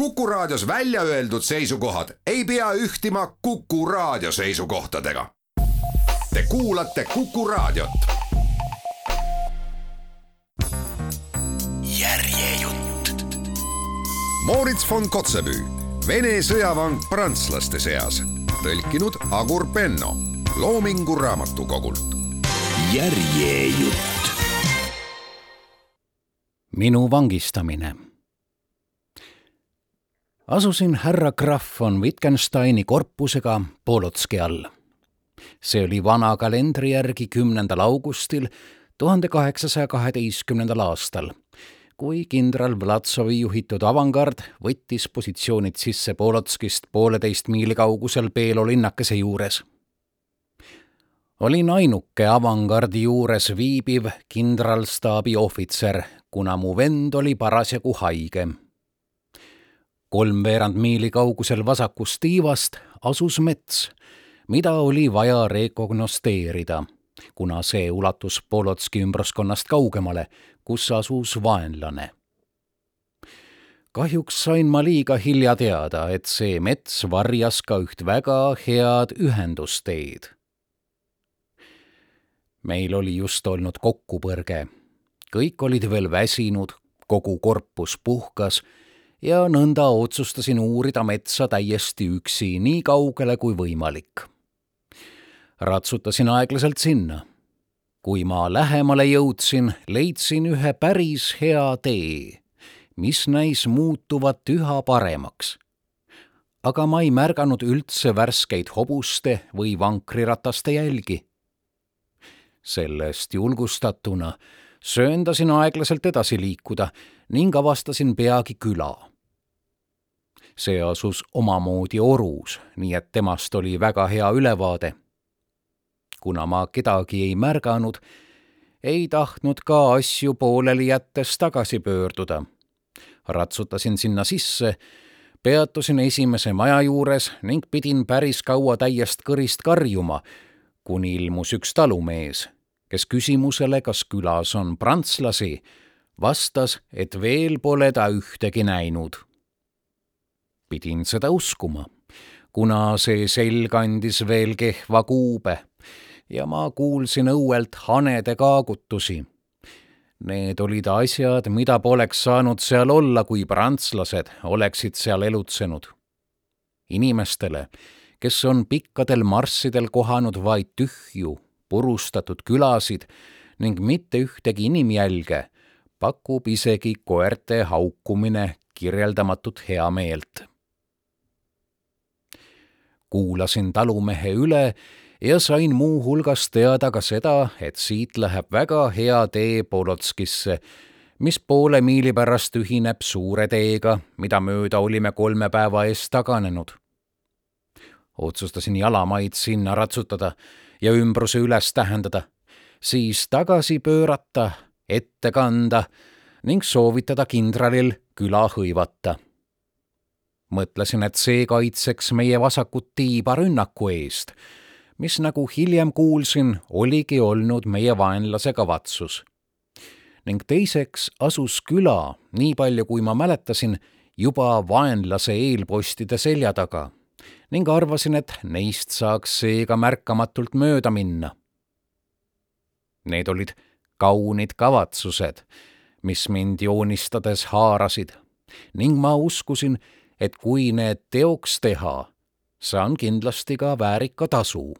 Kuku Raadios välja öeldud seisukohad ei pea ühtima Kuku Raadio seisukohtadega. Te kuulate Kuku Raadiot. järjejutt. Moritz von Kotzebue, Vene sõjavang prantslaste seas, tõlkinud Agur Penno Loomingu Raamatukogult. järjejutt. minu vangistamine asusin härra Graf von Wittgensteini korpusega Polotski all. see oli vana kalendri järgi kümnendal augustil tuhande kaheksasaja kaheteistkümnendal aastal, kui kindral Vlatsovi juhitud avangard võttis positsioonid sisse Polotskist pooleteist miili kaugusel Peelo linnakese juures. olin ainuke avangardi juures viibiv kindralstaabi ohvitser, kuna mu vend oli parasjagu haige kolmveerand miili kaugusel vasakust tiivast asus mets, mida oli vaja rekognosteerida, kuna see ulatus Polotski ümbruskonnast kaugemale, kus asus vaenlane. kahjuks sain ma liiga hilja teada, et see mets varjas ka üht väga head ühendusteed. meil oli just olnud kokkupõrge. kõik olid veel väsinud, kogu korpus puhkas ja nõnda otsustasin uurida metsa täiesti üksi, nii kaugele kui võimalik. ratsutasin aeglaselt sinna. kui ma lähemale jõudsin, leidsin ühe päris hea tee, mis näis muutuvat üha paremaks. aga ma ei märganud üldse värskeid hobuste või vankrirataste jälgi. sellest julgustatuna sööndasin aeglaselt edasi liikuda ning avastasin peagi küla see asus omamoodi orus, nii et temast oli väga hea ülevaade. kuna ma kedagi ei märganud, ei tahtnud ka asju pooleli jättes tagasi pöörduda. ratsutasin sinna sisse, peatusin esimese maja juures ning pidin päris kaua täiest kõrist karjuma, kuni ilmus üks talumees, kes küsimusele, kas külas on prantslasi, vastas, et veel pole ta ühtegi näinud pidin seda uskuma, kuna see selg andis veel kehva kuube ja ma kuulsin õuelt hanede kaagutusi. Need olid asjad, mida poleks saanud seal olla, kui prantslased oleksid seal elutsenud. inimestele, kes on pikkadel marssidel kohanud vaid tühju, purustatud külasid ning mitte ühtegi inimjälge, pakub isegi koerte haukumine kirjeldamatut heameelt kuulasin talumehe üle ja sain muuhulgas teada ka seda, et siit läheb väga hea tee Polotskisse, mis poole miili pärast ühineb suure teega, mida mööda olime kolme päeva eest taganenud. otsustasin jalamaid sinna ratsutada ja ümbruse üles tähendada, siis tagasi pöörata, ette kanda ning soovitada kindralil küla hõivata mõtlesin, et see kaitseks meie vasakut tiiba rünnaku eest, mis, nagu hiljem kuulsin, oligi olnud meie vaenlase kavatsus. ning teiseks asus küla, nii palju kui ma mäletasin, juba vaenlase eelpostide selja taga ning arvasin, et neist saaks seega märkamatult mööda minna. Need olid kaunid kavatsused, mis mind joonistades haarasid ning ma uskusin, et kui need teoks teha, saan kindlasti ka väärika tasu.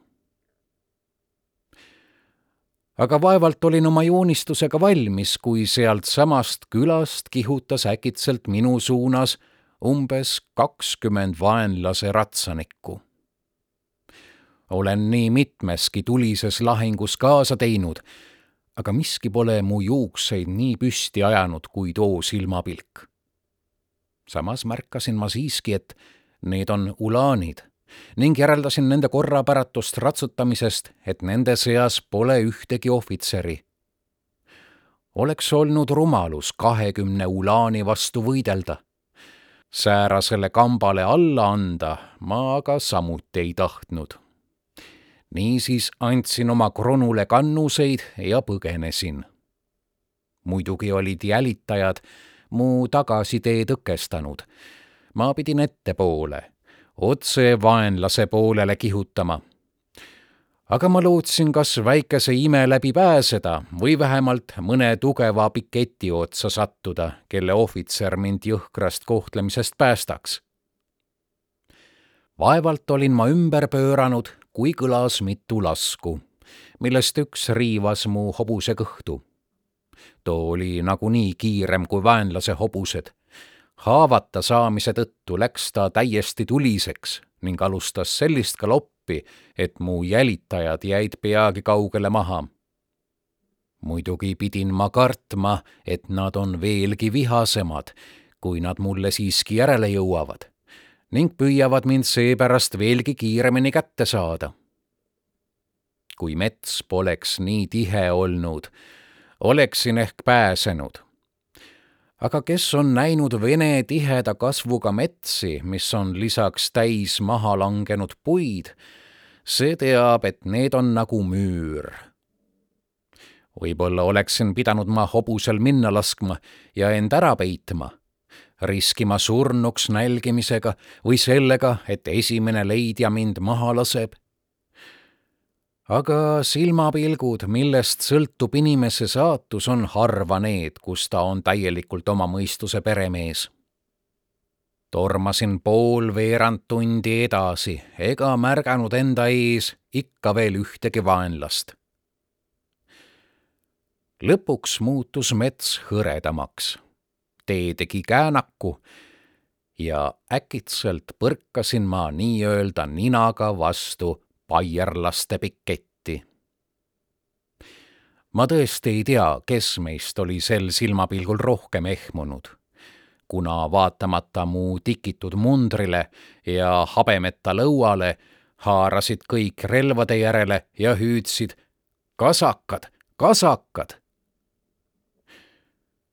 aga vaevalt olin oma joonistusega valmis, kui sealtsamast külast kihutas äkitselt minu suunas umbes kakskümmend vaenlase ratsanikku. olen nii mitmeski tulises lahingus kaasa teinud, aga miski pole mu juukseid nii püsti ajanud kui too silmapilk samas märkasin ma siiski, et need on ulaanid ning järeldasin nende korrapäratust ratsutamisest, et nende seas pole ühtegi ohvitseri. oleks olnud rumalus kahekümne ulaani vastu võidelda. säärasele kambale alla anda ma aga samuti ei tahtnud. niisiis andsin oma kronule kannuseid ja põgenesin. muidugi olid jälitajad mu tagasitee tõkestanud. ma pidin ettepoole, otse vaenlase poolele kihutama. aga ma lootsin kas väikese ime läbi pääseda või vähemalt mõne tugeva piketi otsa sattuda, kelle ohvitser mind jõhkrast kohtlemisest päästaks. vaevalt olin ma ümber pööranud, kui kõlas mitu lasku, millest üks riivas mu hobuse kõhtu too oli nagunii kiirem kui vaenlase hobused haavata saamise tõttu läks ta täiesti tuliseks ning alustas sellist galoppi, et mu jälitajad jäid peagi kaugele maha. muidugi pidin ma kartma, et nad on veelgi vihasemad, kui nad mulle siiski järele jõuavad ning püüavad mind seepärast veelgi kiiremini kätte saada. kui mets poleks nii tihe olnud, oleksin ehk pääsenud aga kes on näinud vene tiheda kasvuga metsi, mis on lisaks täis maha langenud puid, see teab, et need on nagu müür. võib-olla oleksin pidanud ma hobusel minna laskma ja end ära peitma, riskima surnuks nälgimisega või sellega, et esimene leidja mind maha laseb aga silmapilgud, millest sõltub inimese saatus, on harva need, kus ta on täielikult oma mõistuse peremees. tormasin poolveerand tundi edasi ega märganud enda ees ikka veel ühtegi vaenlast. lõpuks muutus mets hõredamaks. tee tegi käänaku ja äkitselt põrkasin ma nii-öelda ninaga vastu baierlaste piketti. ma tõesti ei tea, kes meist oli sel silmapilgul rohkem ehmunud, kuna vaatamata mu tikitud mundrile ja habemeta lõuale haarasid kõik relvade järele ja hüüdsid kasakad, kasakad.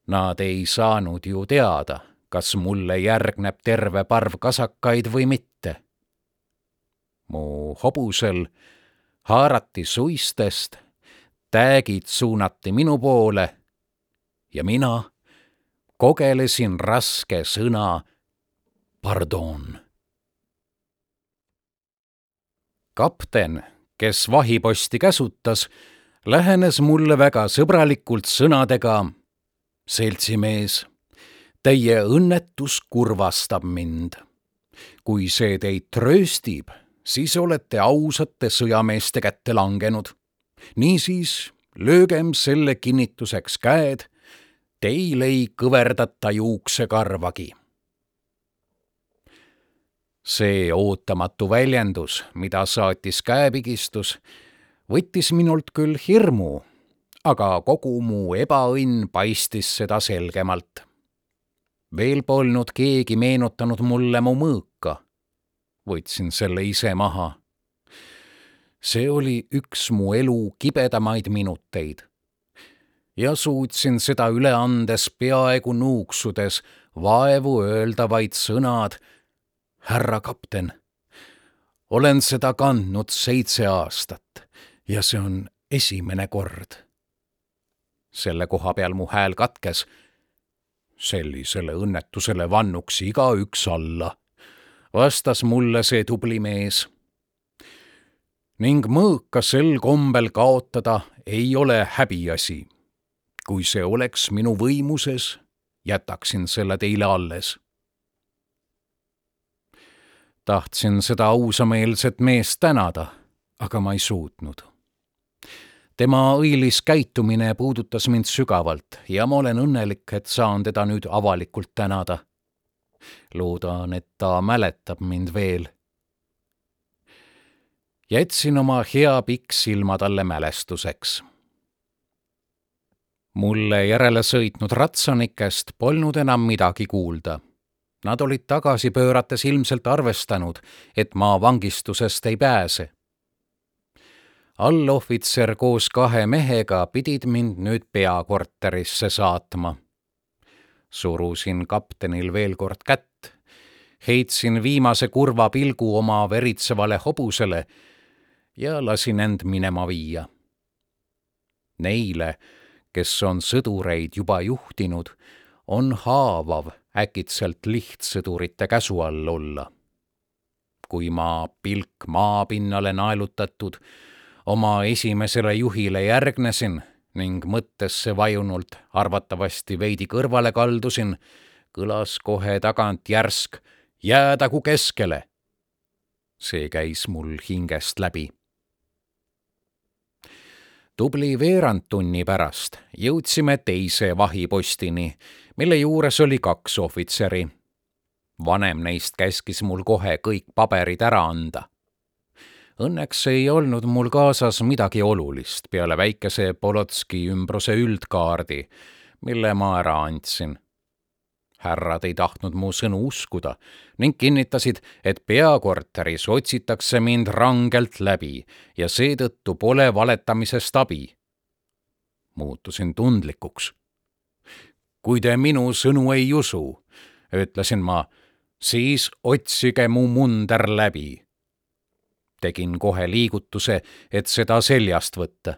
Nad ei saanud ju teada, kas mulle järgneb terve parv kasakaid või mitte mu hobusel haarati suistest, täägid suunati minu poole ja mina kogelesin raske sõna pardon. kapten, kes vahiposti käsutas, lähenes mulle väga sõbralikult sõnadega. seltsimees, teie õnnetus kurvastab mind. kui see teid trööstib siis olete ausate sõjameeste kätte langenud. niisiis löögem selle kinnituseks käed, teil ei kõverdata juuksekarvagi. see ootamatu väljendus, mida saatis käepigistus, võttis minult küll hirmu, aga kogu mu ebaõnn paistis seda selgemalt. veel polnud keegi meenutanud mulle mu mõõka võtsin selle ise maha. see oli üks mu elu kibedamaid minuteid. ja suutsin seda üle andes peaaegu nuuksudes vaevu öelda vaid sõnad. härra kapten, olen seda kandnud seitse aastat ja see on esimene kord. selle koha peal mu hääl katkes sellisele õnnetusele vannuks igaüks alla vastas mulle see tubli mees. ning mõõka sel kombel kaotada ei ole häbiasi. kui see oleks minu võimuses, jätaksin selle teile alles. tahtsin seda ausameelset meest tänada, aga ma ei suutnud tema õilis käitumine puudutas mind sügavalt ja ma olen õnnelik, et saan teda nüüd avalikult tänada loodan, et ta mäletab mind veel. jätsin oma hea pikksilma talle mälestuseks. mulle järele sõitnud ratsanikest polnud enam midagi kuulda. Nad olid tagasi pöörates ilmselt arvestanud, et ma vangistusest ei pääse allohvitser koos kahe mehega pidid mind nüüd peakorterisse saatma surusin kaptenil veel kord kätt, heitsin viimase kurva pilgu oma veritsevale hobusele ja lasin end minema viia. Neile, kes on sõdureid juba juhtinud, on haavav äkitselt lihtsõdurite käsu all olla. kui ma pilk maapinnale naelutatud oma esimesele juhile järgnesin ning mõttesse vajunult arvatavasti veidi kõrvale kaldusin, kõlas kohe tagant järsk jäädagu keskele. see käis mul hingest läbi tubli veerand tunni pärast jõudsime teise vahipostini, mille juures oli kaks ohvitseri. vanem neist käskis mul kohe kõik paberid ära anda. Õnneks ei olnud mul kaasas midagi olulist peale väikese Polotski ümbruse üldkaardi, mille ma ära andsin härrad ei tahtnud mu sõnu uskuda ning kinnitasid, et peakorteris otsitakse mind rangelt läbi ja seetõttu pole valetamisest abi. muutusin tundlikuks. kui te minu sõnu ei usu, ütlesin ma, siis otsige mu munder läbi. Tegin kohe liigutuse, et seda seljast võtta.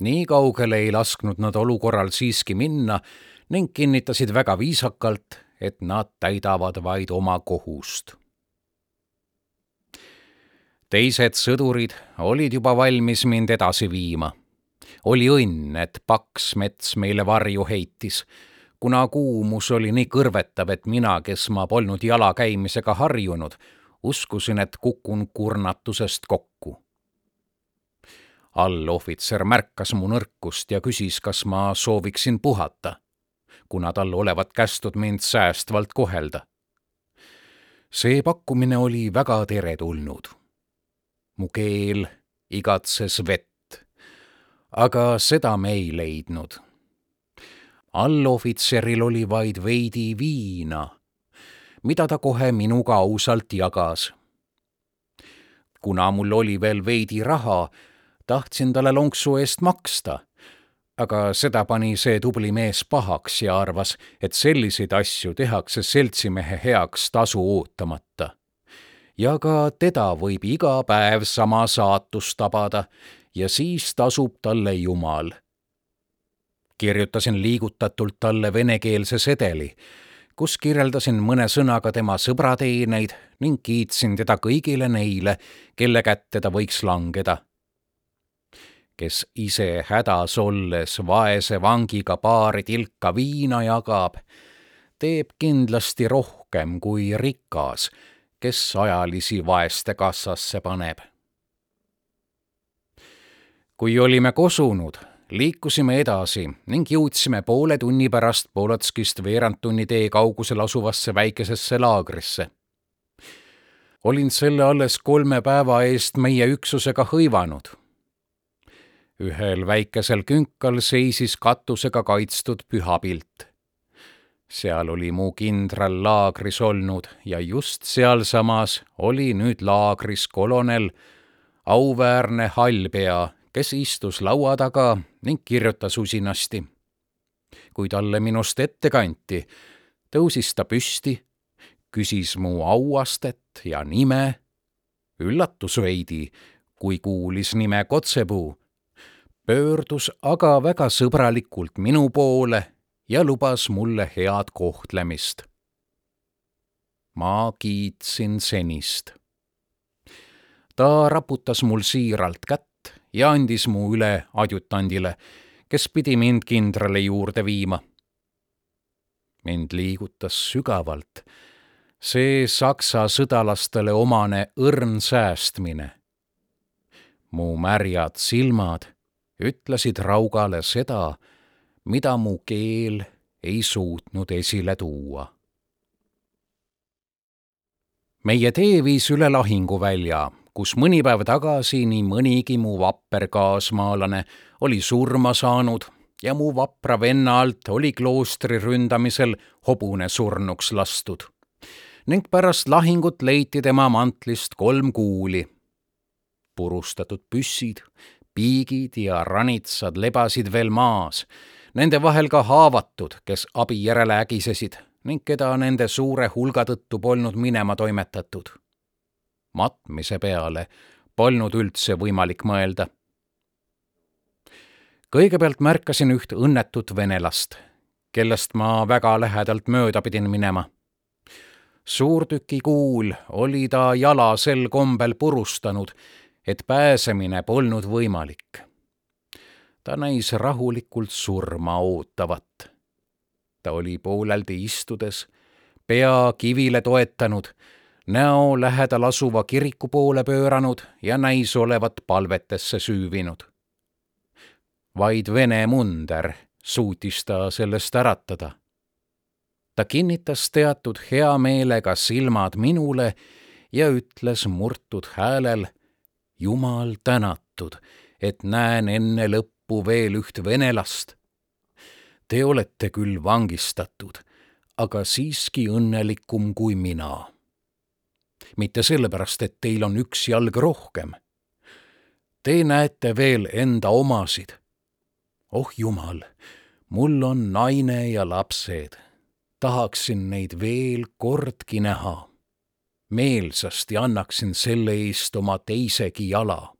nii kaugele ei lasknud nad olukorral siiski minna ning kinnitasid väga viisakalt, et nad täidavad vaid oma kohust. teised sõdurid olid juba valmis mind edasi viima. oli õnn, et paks mets meile varju heitis, kuna kuumus oli nii kõrvetav, et mina, kes ma polnud jalakäimisega harjunud, uskusin, et kukun kurnatusest kokku allohvitser märkas mu nõrkust ja küsis, kas ma sooviksin puhata kuna tal olevat kästud mind säästvalt kohelda. see pakkumine oli väga teretulnud. mu keel igatses vett, aga seda me ei leidnud. allohvitseril oli vaid veidi viina, mida ta kohe minuga ausalt jagas. kuna mul oli veel veidi raha, tahtsin talle lonksu eest maksta aga seda pani see tubli mees pahaks ja arvas, et selliseid asju tehakse seltsimehe heaks tasu ootamata. ja ka teda võib iga päev sama saatus tabada ja siis tasub talle Jumal. kirjutasin liigutatult talle venekeelse sedeli, kus kirjeldasin mõne sõnaga tema sõbrateeneid ning kiitsin teda kõigile neile, kelle kätte ta võiks langeda kes ise hädas olles vaese vangiga paari tilka viina jagab, teeb kindlasti rohkem kui rikas, kes ajalisi vaeste kassasse paneb. kui olime kosunud, liikusime edasi ning jõudsime poole tunni pärast Polotskist veerand tunni tee kaugusel asuvasse väikesesse laagrisse. olin selle alles kolme päeva eest meie üksusega hõivanud ühel väikesel künkal seisis katusega kaitstud pühapilt. seal oli mu kindral laagris olnud ja just sealsamas oli nüüd laagris kolonel, auväärne hallpea, kes istus laua taga ning kirjutas usinasti. kui talle minust ette kanti, tõusis ta püsti, küsis mu auastet ja nime, üllatus veidi, kui kuulis nime Kotsepuu pöördus aga väga sõbralikult minu poole ja lubas mulle head kohtlemist. ma kiitsin senist. ta raputas mul siiralt kätt ja andis mu üle adjutandile, kes pidi mind kindrali juurde viima. mind liigutas sügavalt see saksa sõdalastele omane õrn säästmine. mu märjad silmad ütlesid Raugale seda, mida mu keel ei suutnud esile tuua. meie tee viis üle lahinguvälja, kus mõni päev tagasi nii mõnigi mu vapper kaasmaalane oli surma saanud ja mu vapra venna alt oli kloostri ründamisel hobune surnuks lastud ning pärast lahingut leiti tema mantlist kolm kuuli. purustatud püssid, piigid ja ranitsad lebasid veel maas, nende vahel ka haavatud, kes abi järele ägisesid ning keda nende suure hulga tõttu polnud minema toimetatud. Matmise peale polnud üldse võimalik mõelda. kõigepealt märkasin üht õnnetut venelast, kellest ma väga lähedalt mööda pidin minema. suurtüki kuul oli ta jala sel kombel purustanud, et pääsemine polnud võimalik. ta näis rahulikult surma ootavat. ta oli pooleldi istudes, pea kivile toetanud näo lähedal asuva kiriku poole pööranud ja näis olevat palvetesse süüvinud. vaid vene munder suutis ta sellest äratada. ta kinnitas teatud heameelega silmad minule ja ütles murtud häälel, Jumal tänatud, et näen enne lõppu veel üht venelast. Te olete küll vangistatud, aga siiski õnnelikum kui mina mitte sellepärast, et teil on üks jalg rohkem. Te näete veel enda omasid. oh jumal, mul on naine ja lapsed. tahaksin neid veel kordki näha. meelsasti annaksin selle eest oma teisegi jala.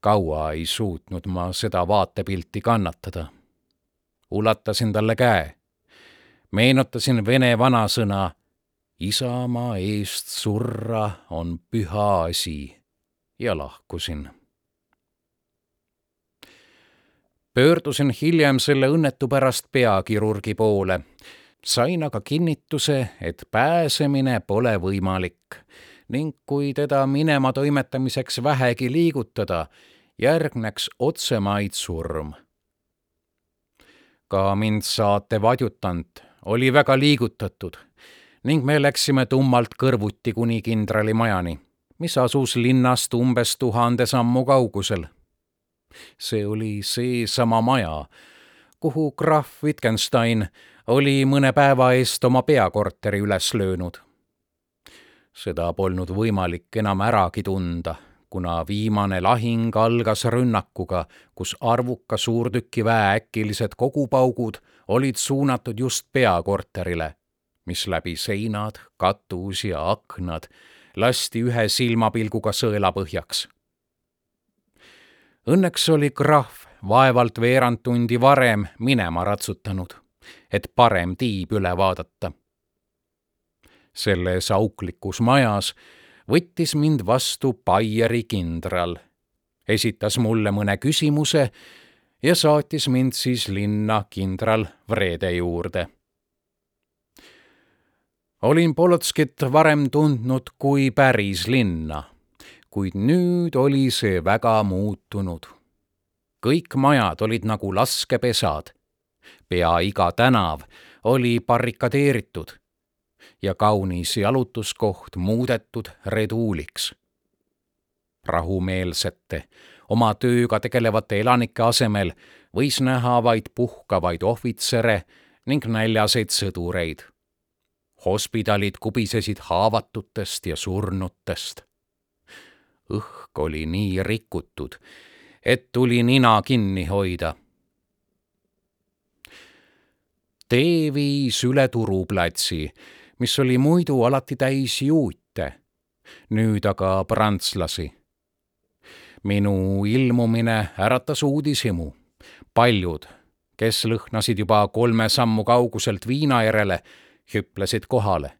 kaua ei suutnud ma seda vaatepilti kannatada. ulatasin talle käe meenutasin vene vanasõna isamaa eest surra on püha asi ja lahkusin. pöördusin hiljem selle õnnetu pärast peakirurgi poole. sain aga kinnituse, et pääsemine pole võimalik ning kui teda minema toimetamiseks vähegi liigutada, järgneks otsemaid surm. ka mind saatev adjutant oli väga liigutatud ning me läksime tummalt kõrvuti kuni kindralimajani, mis asus linnast umbes tuhande sammu kaugusel. see oli seesama maja, kuhu krahv Wittgenstein oli mõne päeva eest oma peakorteri üles löönud. seda polnud võimalik enam äragi tunda, kuna viimane lahing algas rünnakuga, kus arvuka suurtükiväe äkilised kogupaugud olid suunatud just peakorterile mis läbi seinad, katus ja aknad lasti ühe silmapilguga sõelapõhjaks. Õnneks oli krahv vaevalt veerand tundi varem minema ratsutanud, et parem tiib üle vaadata. selles auklikus majas võttis mind vastu Baieri kindral, esitas mulle mõne küsimuse ja saatis mind siis linna kindral Vrede juurde olin Polotskit varem tundnud kui päris linna, kuid nüüd oli see väga muutunud. kõik majad olid nagu laskepesad. pea iga tänav oli barrikadeeritud ja kaunis jalutuskoht muudetud reduuliks. rahumeelsete, oma tööga tegelevate elanike asemel võis näha vaid puhkavaid ohvitsere ning näljaseid sõdureid hospidalid kubisesid haavatutest ja surnutest. õhk oli nii rikutud, et tuli nina kinni hoida. tee viis üle turuplatsi, mis oli muidu alati täis juute, nüüd aga prantslasi. minu ilmumine äratas uudishimu. paljud, kes lõhnasid juba kolme sammu kauguselt viina järele, hüplesid kohale,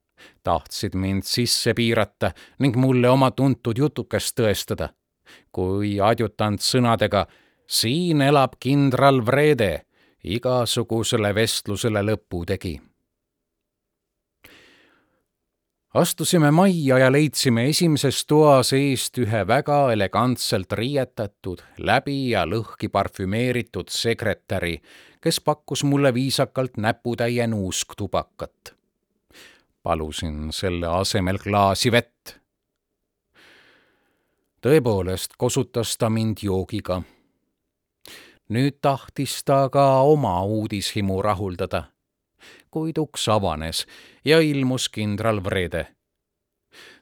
tahtsid mind sisse piirata ning mulle oma tuntud jutukest tõestada. kui adjutant sõnadega siin elab kindral Vrede, igasugusele vestlusele lõpu tegi. astusime majja ja leidsime esimeses toas eest ühe väga elegantselt riietatud, läbi ja lõhki parfümeeritud sekretäri, kes pakkus mulle viisakalt näputäie nuusktubakat palusin selle asemel klaasi vett. tõepoolest kosutas ta mind joogiga. nüüd tahtis ta ka oma uudishimu rahuldada, kuid uks avanes ja ilmus kindral Vrede.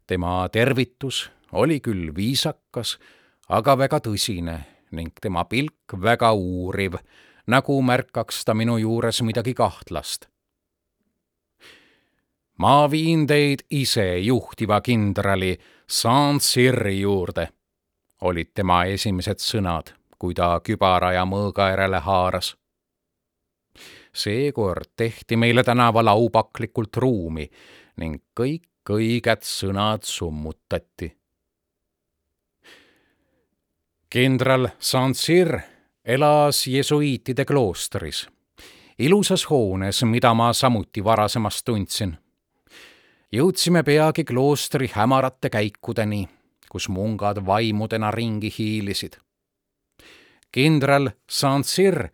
tema tervitus oli küll viisakas, aga väga tõsine ning tema pilk väga uuriv, nagu märkaks ta minu juures midagi kahtlast ma viin teid ise juhtiva kindrali Saint-Cyr'i juurde, olid tema esimesed sõnad, kui ta kübara ja mõõga järele haaras. seekord tehti meile tänaval aupaklikult ruumi ning kõik õiged sõnad summutati. kindral Sansir elas jesuiitide kloostris, ilusas hoones, mida ma samuti varasemast tundsin. Jõudsime peagi kloostri hämarate käikudeni, kus mungad vaimudena ringi hiilisid. kindral Sansir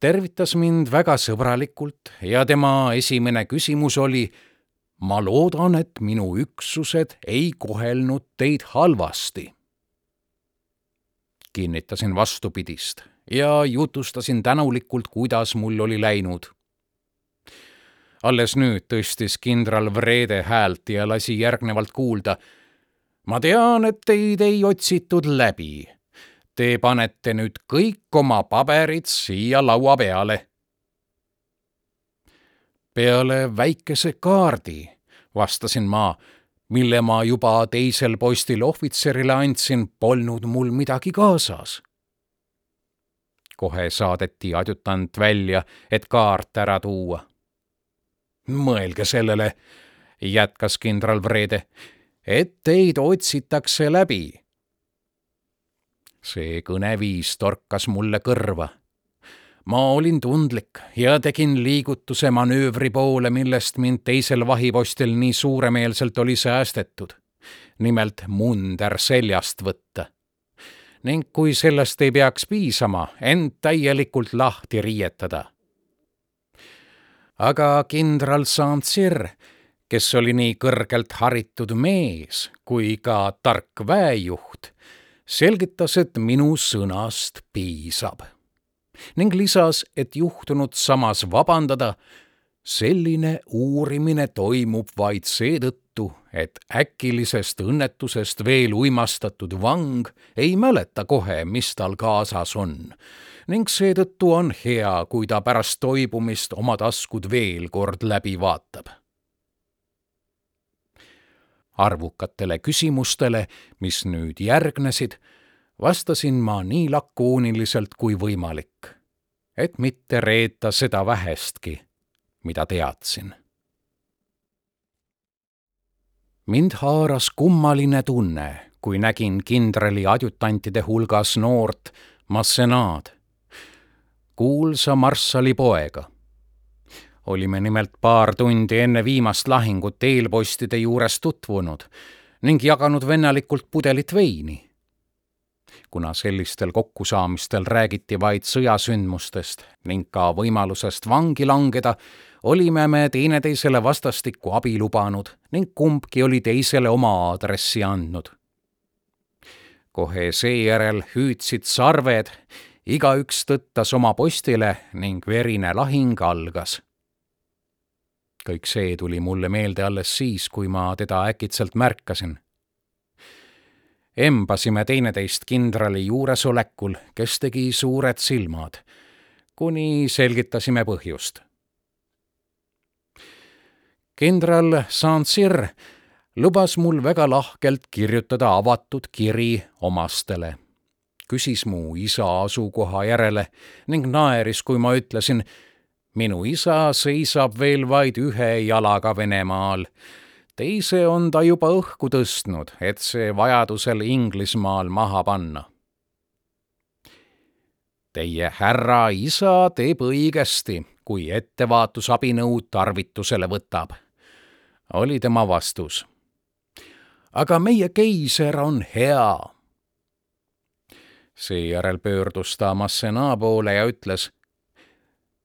tervitas mind väga sõbralikult ja tema esimene küsimus oli ma loodan, et minu üksused ei kohelnud teid halvasti. kinnitasin vastupidist ja jutustasin tänulikult, kuidas mul oli läinud. Alles nüüd tõstis kindral Vrede häält ja lasi järgnevalt kuulda. ma tean, et teid ei otsitud läbi. Te panete nüüd kõik oma paberid siia laua peale peale väikese kaardi, vastasin ma, mille ma juba teisel postil ohvitserile andsin, polnud mul midagi kaasas. kohe saadeti adjutant välja, et kaart ära tuua. Mõelge sellele, jätkas kindral Vrede, et teid otsitakse läbi. see kõneviis torkas mulle kõrva ma olin tundlik ja tegin liigutuse manöövri poole, millest mind teisel vahipostil nii suuremeelselt oli säästetud. nimelt munder seljast võtta. ning kui sellest ei peaks piisama, end täielikult lahti riietada. Aga kindral Saint-Cyr, kes oli nii kõrgelt haritud mees kui ka tark väejuht, selgitas, et minu sõnast piisab. Ning lisas, et juhtunud samas vabandada, selline uurimine toimub vaid seetõttu, et äkilisest õnnetusest veel uimastatud vang ei mäleta kohe, mis tal kaasas on ning seetõttu on hea, kui ta pärast toibumist oma taskud veel kord läbi vaatab. arvukatele küsimustele, mis nüüd järgnesid, vastasin ma nii lakooniliselt kui võimalik, et mitte reeta seda vähestki, mida teadsin. Mind haaras kummaline tunne, kui nägin kindrali adjutantide hulgas noort Massenaad, kuulsa marssali poega. Olime nimelt paar tundi enne viimast lahingut eelpostide juures tutvunud ning jaganud vennalikult pudelit veini. Kuna sellistel kokkusaamistel räägiti vaid sõjasündmustest ning ka võimalusest vangi langeda, olime me teineteisele vastastikku abi lubanud ning kumbki oli teisele oma aadressi andnud. kohe seejärel hüüdsid sarved, igaüks tõttas oma postile ning verine lahing algas kõik see tuli mulle meelde alles siis, kui ma teda äkitselt märkasin embasime teineteist kindrali juuresolekul, kes tegi suured silmad, kuni selgitasime põhjust. Kindral Saint-Cyr lubas mul väga lahkelt kirjutada avatud kiri omastele. küsis mu isa asukoha järele ning naeris, kui ma ütlesin, minu isa seisab veel vaid ühe jalaga Venemaal teise on ta juba õhku tõstnud, et see vajadusel Inglismaal maha panna. Teie härra isa teeb õigesti, kui ettevaatusabinõud tarvitusele võtab, oli tema vastus. aga meie keiser on hea. seejärel pöördus ta Massenaa poole ja ütles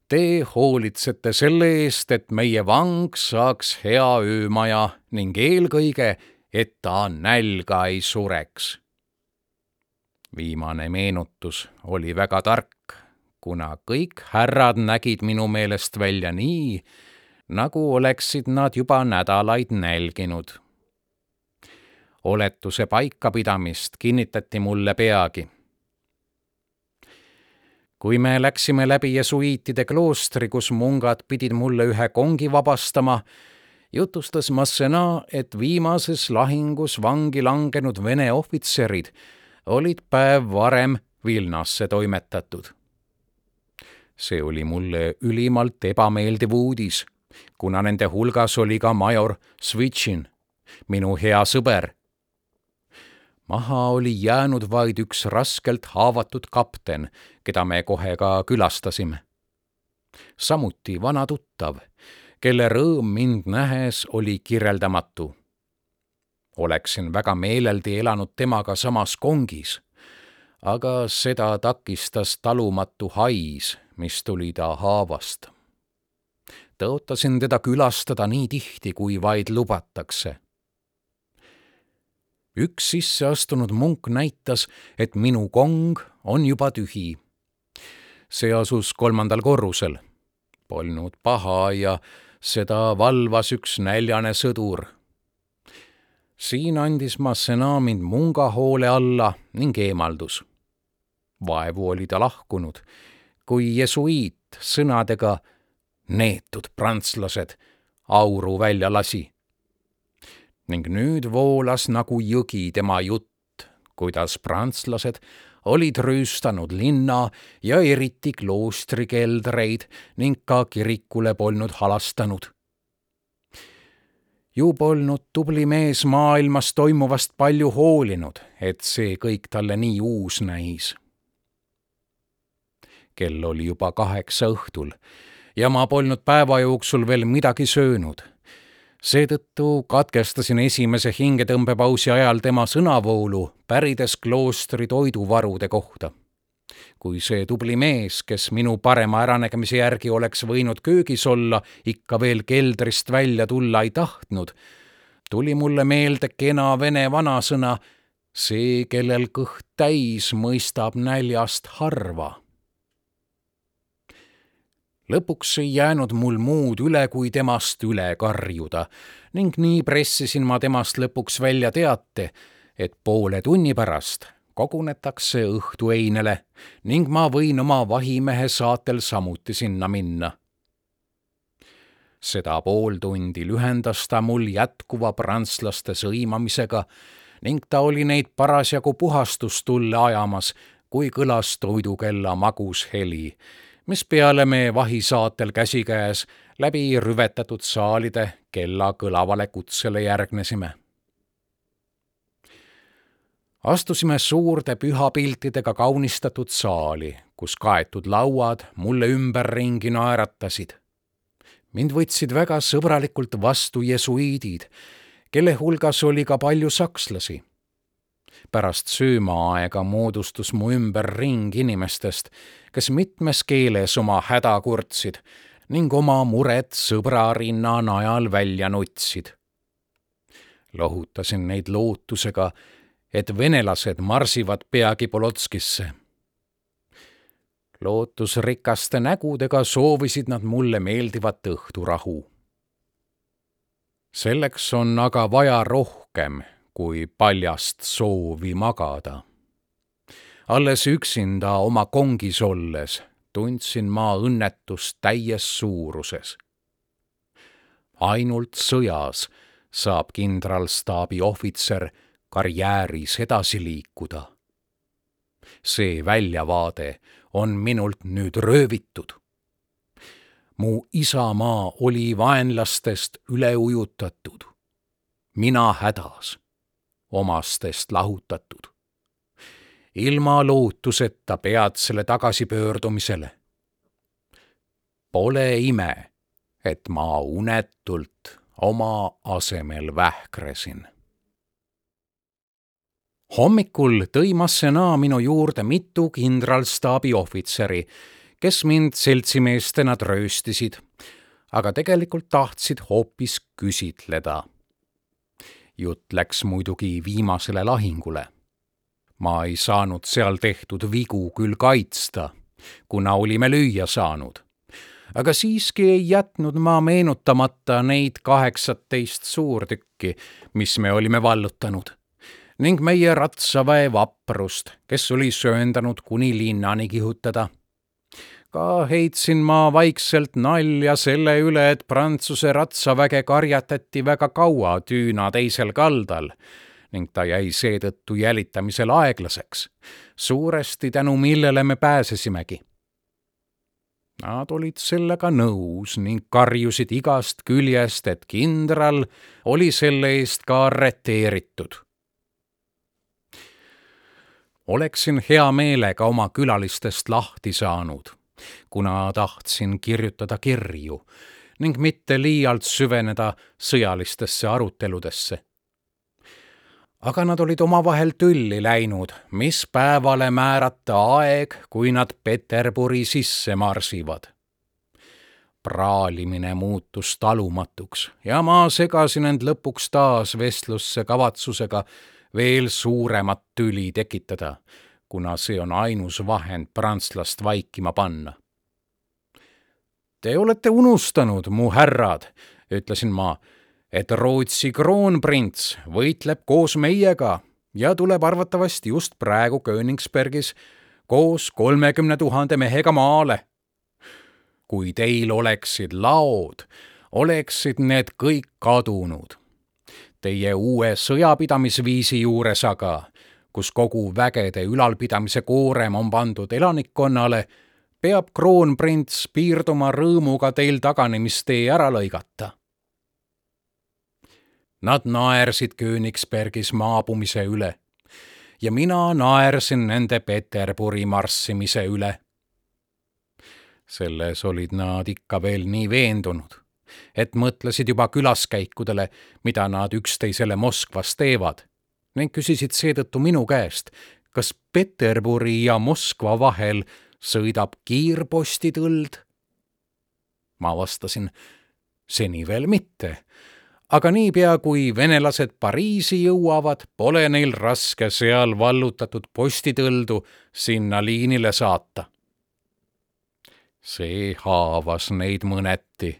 Te hoolitsete selle eest, et meie vang saaks hea öömaja ning eelkõige, et ta nälga ei sureks. viimane meenutus oli väga tark, kuna kõik härrad nägid minu meelest välja nii, nagu oleksid nad juba nädalaid nälginud. oletuse paikapidamist kinnitati mulle peagi kui me läksime läbi jesuiitide kloostri, kus mungad pidid mulle ühe kongi vabastama, jutustas Massenaa, et viimases lahingus vangi langenud Vene ohvitserid olid päev varem Vilnasse toimetatud. see oli mulle ülimalt ebameeldiv uudis, kuna nende hulgas oli ka major Switchin, minu hea sõber. maha oli jäänud vaid üks raskelt haavatud kapten, keda me kohe ka külastasime. samuti vana tuttav, kelle rõõm mind nähes oli kirjeldamatu. oleksin väga meeleldi elanud temaga samas kongis aga seda takistas talumatu hais, mis tuli ta haavast. Tõotasin teda külastada nii tihti, kui vaid lubatakse. üks sisseastunud munk näitas, et minu kong on juba tühi. see asus kolmandal korrusel. Polnud paha ja seda valvas üks näljane sõdur siin andis Massenaa mind munga hoole alla ning eemaldus vaevu oli ta lahkunud, kui jesuiit sõnadega neetud prantslased auru välja lasi. ning nüüd voolas nagu jõgi tema jutt, kuidas prantslased olid rüüstanud linna ja eriti kloostrikeldreid ning ka kirikule polnud halastanud. ju polnud tubli mees maailmas toimuvast palju hoolinud, et see kõik talle nii uus näis kell oli juba kaheksa õhtul ja ma polnud päeva jooksul veel midagi söönud. seetõttu katkestasin esimese hingetõmbepausi ajal tema sõnavoolu, pärides kloostri toiduvarude kohta. kui see tubli mees, kes minu parema äranägemise järgi oleks võinud köögis olla, ikka veel keldrist välja tulla ei tahtnud, tuli mulle meelde kena vene vanasõna see, kellel kõht täis, mõistab näljast harva lõpuks ei jäänud mul muud üle, kui temast üle karjuda ning nii pressisin ma temast lõpuks välja teate, et poole tunni pärast kogunetakse õhtueinele ning ma võin oma vahimehe saatel samuti sinna minna. seda pool tundi lühendas ta mul jätkuva prantslaste sõimamisega ning ta oli neid parasjagu puhastustulle ajamas, kui kõlas toidukella magus heli mispeale me vahisaatel käsikäes läbi rüvetatud saalide kella kõlavale kutsele järgnesime. astusime suurde pühapiltidega kaunistatud saali, kus kaetud lauad mulle ümberringi naeratasid. mind võtsid väga sõbralikult vastu jesuiidid, kelle hulgas oli ka palju sakslasi pärast söömaaega moodustus mu ümber ring inimestest, kes mitmes keeles oma häda kurtsid ning oma muret sõbra rinna najal välja nutsid. lohutasin neid lootusega, et venelased marsivad peagi Polotskisse. lootusrikaste nägudega soovisid nad mulle meeldivat õhturahu. selleks on aga vaja rohkem kui paljast soovi magada. Alles üksinda oma kongis olles tundsin ma õnnetust täies suuruses. ainult sõjas saab kindralstaabi ohvitser karjääris edasi liikuda. see väljavaade on minult nüüd röövitud. mu isamaa oli vaenlastest üle ujutatud, mina hädas omastest lahutatud. Ilma lootuseta peatsele tagasipöördumisele. Pole ime, et ma unetult oma asemel vähkresin. hommikul tõi Massenaa minu juurde mitu kindralstaabi ohvitseri, kes mind seltsimeestena trööstisid, aga tegelikult tahtsid hoopis küsitleda jutt läks muidugi viimasele lahingule. Ma ei saanud seal tehtud vigu küll kaitsta, kuna olime lüüa saanud. aga siiski ei jätnud ma meenutamata neid kaheksateist suurtükki, mis me olime vallutanud ning meie ratsaväe vaprust, kes oli sööndanud kuni linnani kihutada ka heitsin ma vaikselt nalja selle üle, et Prantsuse ratsaväge karjatati väga kaua tüüna teisel kaldal ning ta jäi seetõttu jälitamisel aeglaseks, suuresti tänu millele me pääsesimegi. Nad olid sellega nõus ning karjusid igast küljest, et kindral oli selle eest ka arreteeritud. oleksin hea meelega oma külalistest lahti saanud, kuna tahtsin kirjutada kirju ning mitte liialt süveneda sõjalistesse aruteludesse aga nad olid omavahel tülli läinud, mis päevale määrata aeg, kui nad Peterburi sisse marsivad. praalimine muutus talumatuks ja ma segasin end lõpuks taas vestlusse kavatsusega veel suuremat tüli tekitada, kuna see on ainus vahend prantslast vaikima panna. Te olete unustanud, mu härrad, ütlesin ma et Rootsi kroonprints võitleb koos meiega ja tuleb arvatavasti just praegu Königsbergis koos kolmekümne tuhande mehega maale. kui teil oleksid laod, oleksid need kõik kadunud. Teie uue sõjapidamisviisi juures aga, kus kogu vägede ülalpidamise koorem on pandud elanikkonnale, peab kroonprints piirduma rõõmuga teil taganemistee ära lõigata Nad naersid Königsbergis maabumise üle ja mina naersin nende Peterburi marssimise üle. selles olid nad ikka veel nii veendunud, et mõtlesid juba külaskäikudele, mida nad üksteisele Moskvas teevad ning küsisid seetõttu minu käest, kas Peterburi ja Moskva vahel sõidab kiirpostitõld. ma vastasin, seni veel mitte aga niipea, kui venelased Pariisi jõuavad, pole neil raske seal vallutatud postitõldu sinna liinile saata. see haavas neid mõneti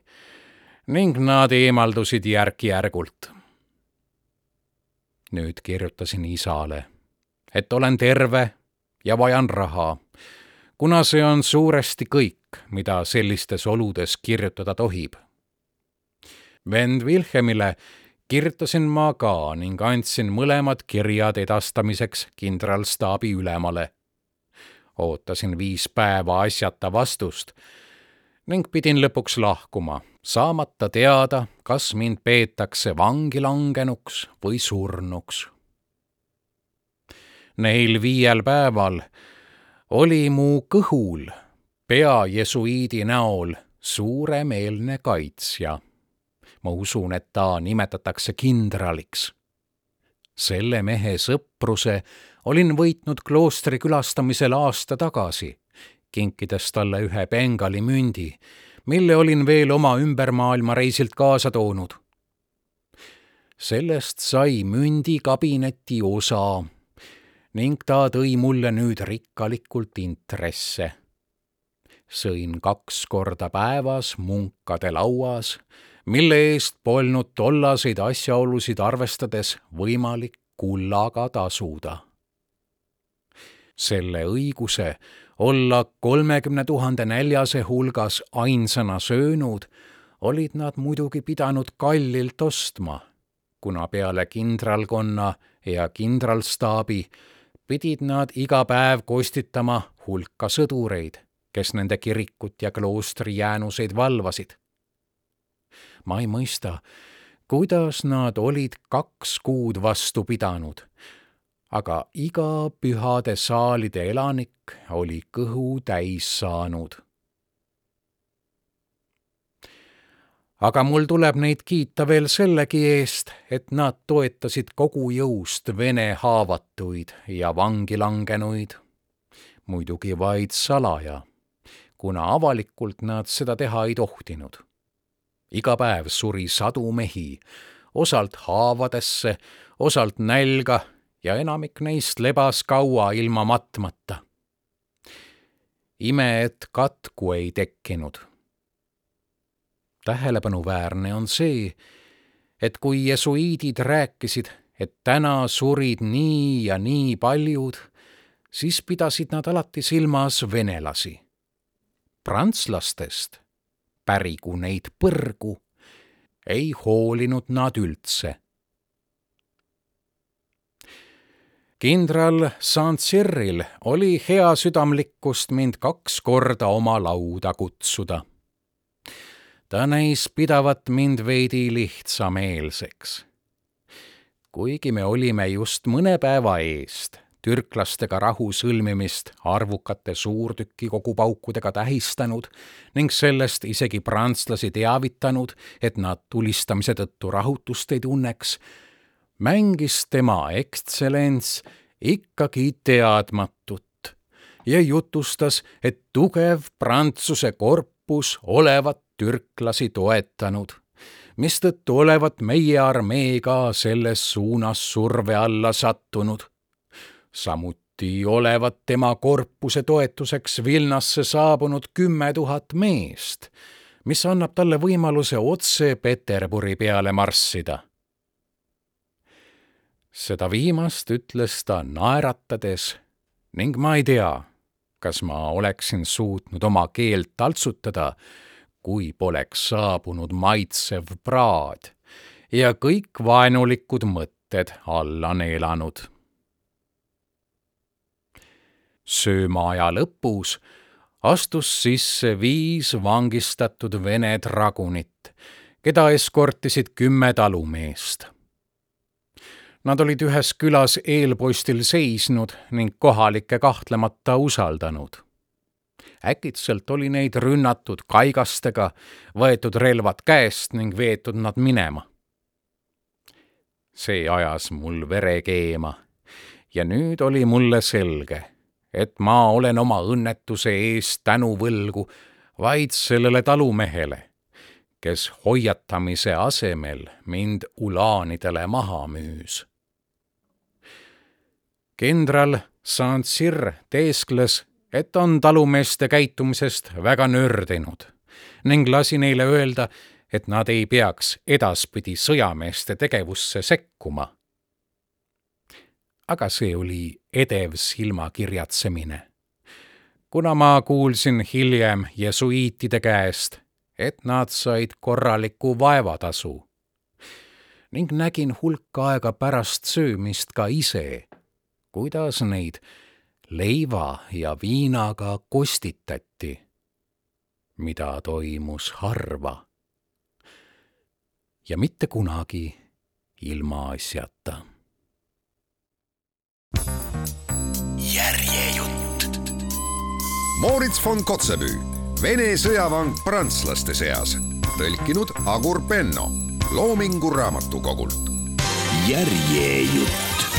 ning nad eemaldusid järk-järgult. nüüd kirjutasin isale, et olen terve ja vajan raha, kuna see on suuresti kõik, mida sellistes oludes kirjutada tohib vend Wilhelmile kirjutasin ma ka ning andsin mõlemad kirjad edastamiseks kindralstaabi ülemale. ootasin viis päeva asjata vastust ning pidin lõpuks lahkuma, saamata teada, kas mind peetakse vangi langenuks või surnuks. Neil viiel päeval oli mu kõhul pea jesuiidi näol suuremeelne kaitsja ma usun, et ta nimetatakse kindraliks. selle mehe sõpruse olin võitnud kloostri külastamisel aasta tagasi, kinkides talle ühe Bengali mündi, mille olin veel oma ümbermaailmareisilt kaasa toonud. sellest sai mündi kabineti osa ning ta tõi mulle nüüd rikkalikult intresse sõin kaks korda päevas munkade lauas mille eest polnud tollaseid asjaolusid arvestades võimalik kullaga tasuda. selle õiguse olla kolmekümne tuhande näljase hulgas ainsana söönud, olid nad muidugi pidanud kallilt ostma, kuna peale kindralkonna ja kindralstaabi pidid nad iga päev kostitama hulka sõdureid, kes nende kirikut ja kloostri jäänuseid valvasid ma ei mõista, kuidas nad olid kaks kuud vastu pidanud. aga iga pühade saalide elanik oli kõhu täis saanud. aga mul tuleb neid kiita veel sellegi eest, et nad toetasid kogu jõust Vene haavatuid ja vangi langenuid. muidugi vaid salaja, kuna avalikult nad seda teha ei tohtinud iga päev suri sadu mehi, osalt haavadesse, osalt nälga ja enamik neist lebas kaua ilma matmata. ime, et katku ei tekkinud. tähelepanuväärne on see, et kui jesuiidid rääkisid, et täna surid nii ja nii paljud, siis pidasid nad alati silmas venelasi. prantslastest pärigu neid põrgu, ei hoolinud nad üldse. kindral Saint-Cyril oli hea südamlikkust mind kaks korda oma lauda kutsuda. ta näis pidavat mind veidi lihtsameelseks. kuigi me olime just mõne päeva eest türklastega rahu sõlmimist arvukate suurtükikogupaukudega tähistanud ning sellest isegi prantslasi teavitanud, et nad tulistamise tõttu rahutust ei tunneks, mängis tema ekstsellents ikkagi teadmatut ja jutustas, et tugev Prantsuse korpus olevat türklasi toetanud, mistõttu olevat meie armee ka selles suunas surve alla sattunud samuti olevat tema korpuse toetuseks Vilnasse saabunud kümme tuhat meest, mis annab talle võimaluse otse Peterburi peale marssida. seda viimast ütles ta naeratades ning ma ei tea, kas ma oleksin suutnud oma keelt taltsutada, kui poleks saabunud maitsev praad ja kõik vaenulikud mõtted alla neelanud söömaaja lõpus astus sisse viis vangistatud Vene dragunit, keda eskortisid kümme talumeest. Nad olid ühes külas eelpostil seisnud ning kohalikke kahtlemata usaldanud. äkitselt oli neid rünnatud kaigastega, võetud relvad käest ning veetud nad minema. see ajas mul vere keema ja nüüd oli mulle selge et ma olen oma õnnetuse eest tänu võlgu vaid sellele talumehele, kes hoiatamise asemel mind ulaanidele maha müüs. kindral Saint-Cyr teeskles, et on talumeeste käitumisest väga nördinud ning lasi neile öelda, et nad ei peaks edaspidi sõjameeste tegevusse sekkuma aga see oli edev silmakirjatsemine. kuna ma kuulsin hiljem jesuiitide käest, et nad said korraliku vaevatasu ning nägin hulk aega pärast söömist ka ise, kuidas neid leiva ja viinaga kostitati, mida toimus harva ja mitte kunagi ilmaasjata Moritz von Kotzebue, Vene sõjavang prantslaste seas, tõlkinud Agur Penno Loomingu Raamatukogult. järjejutt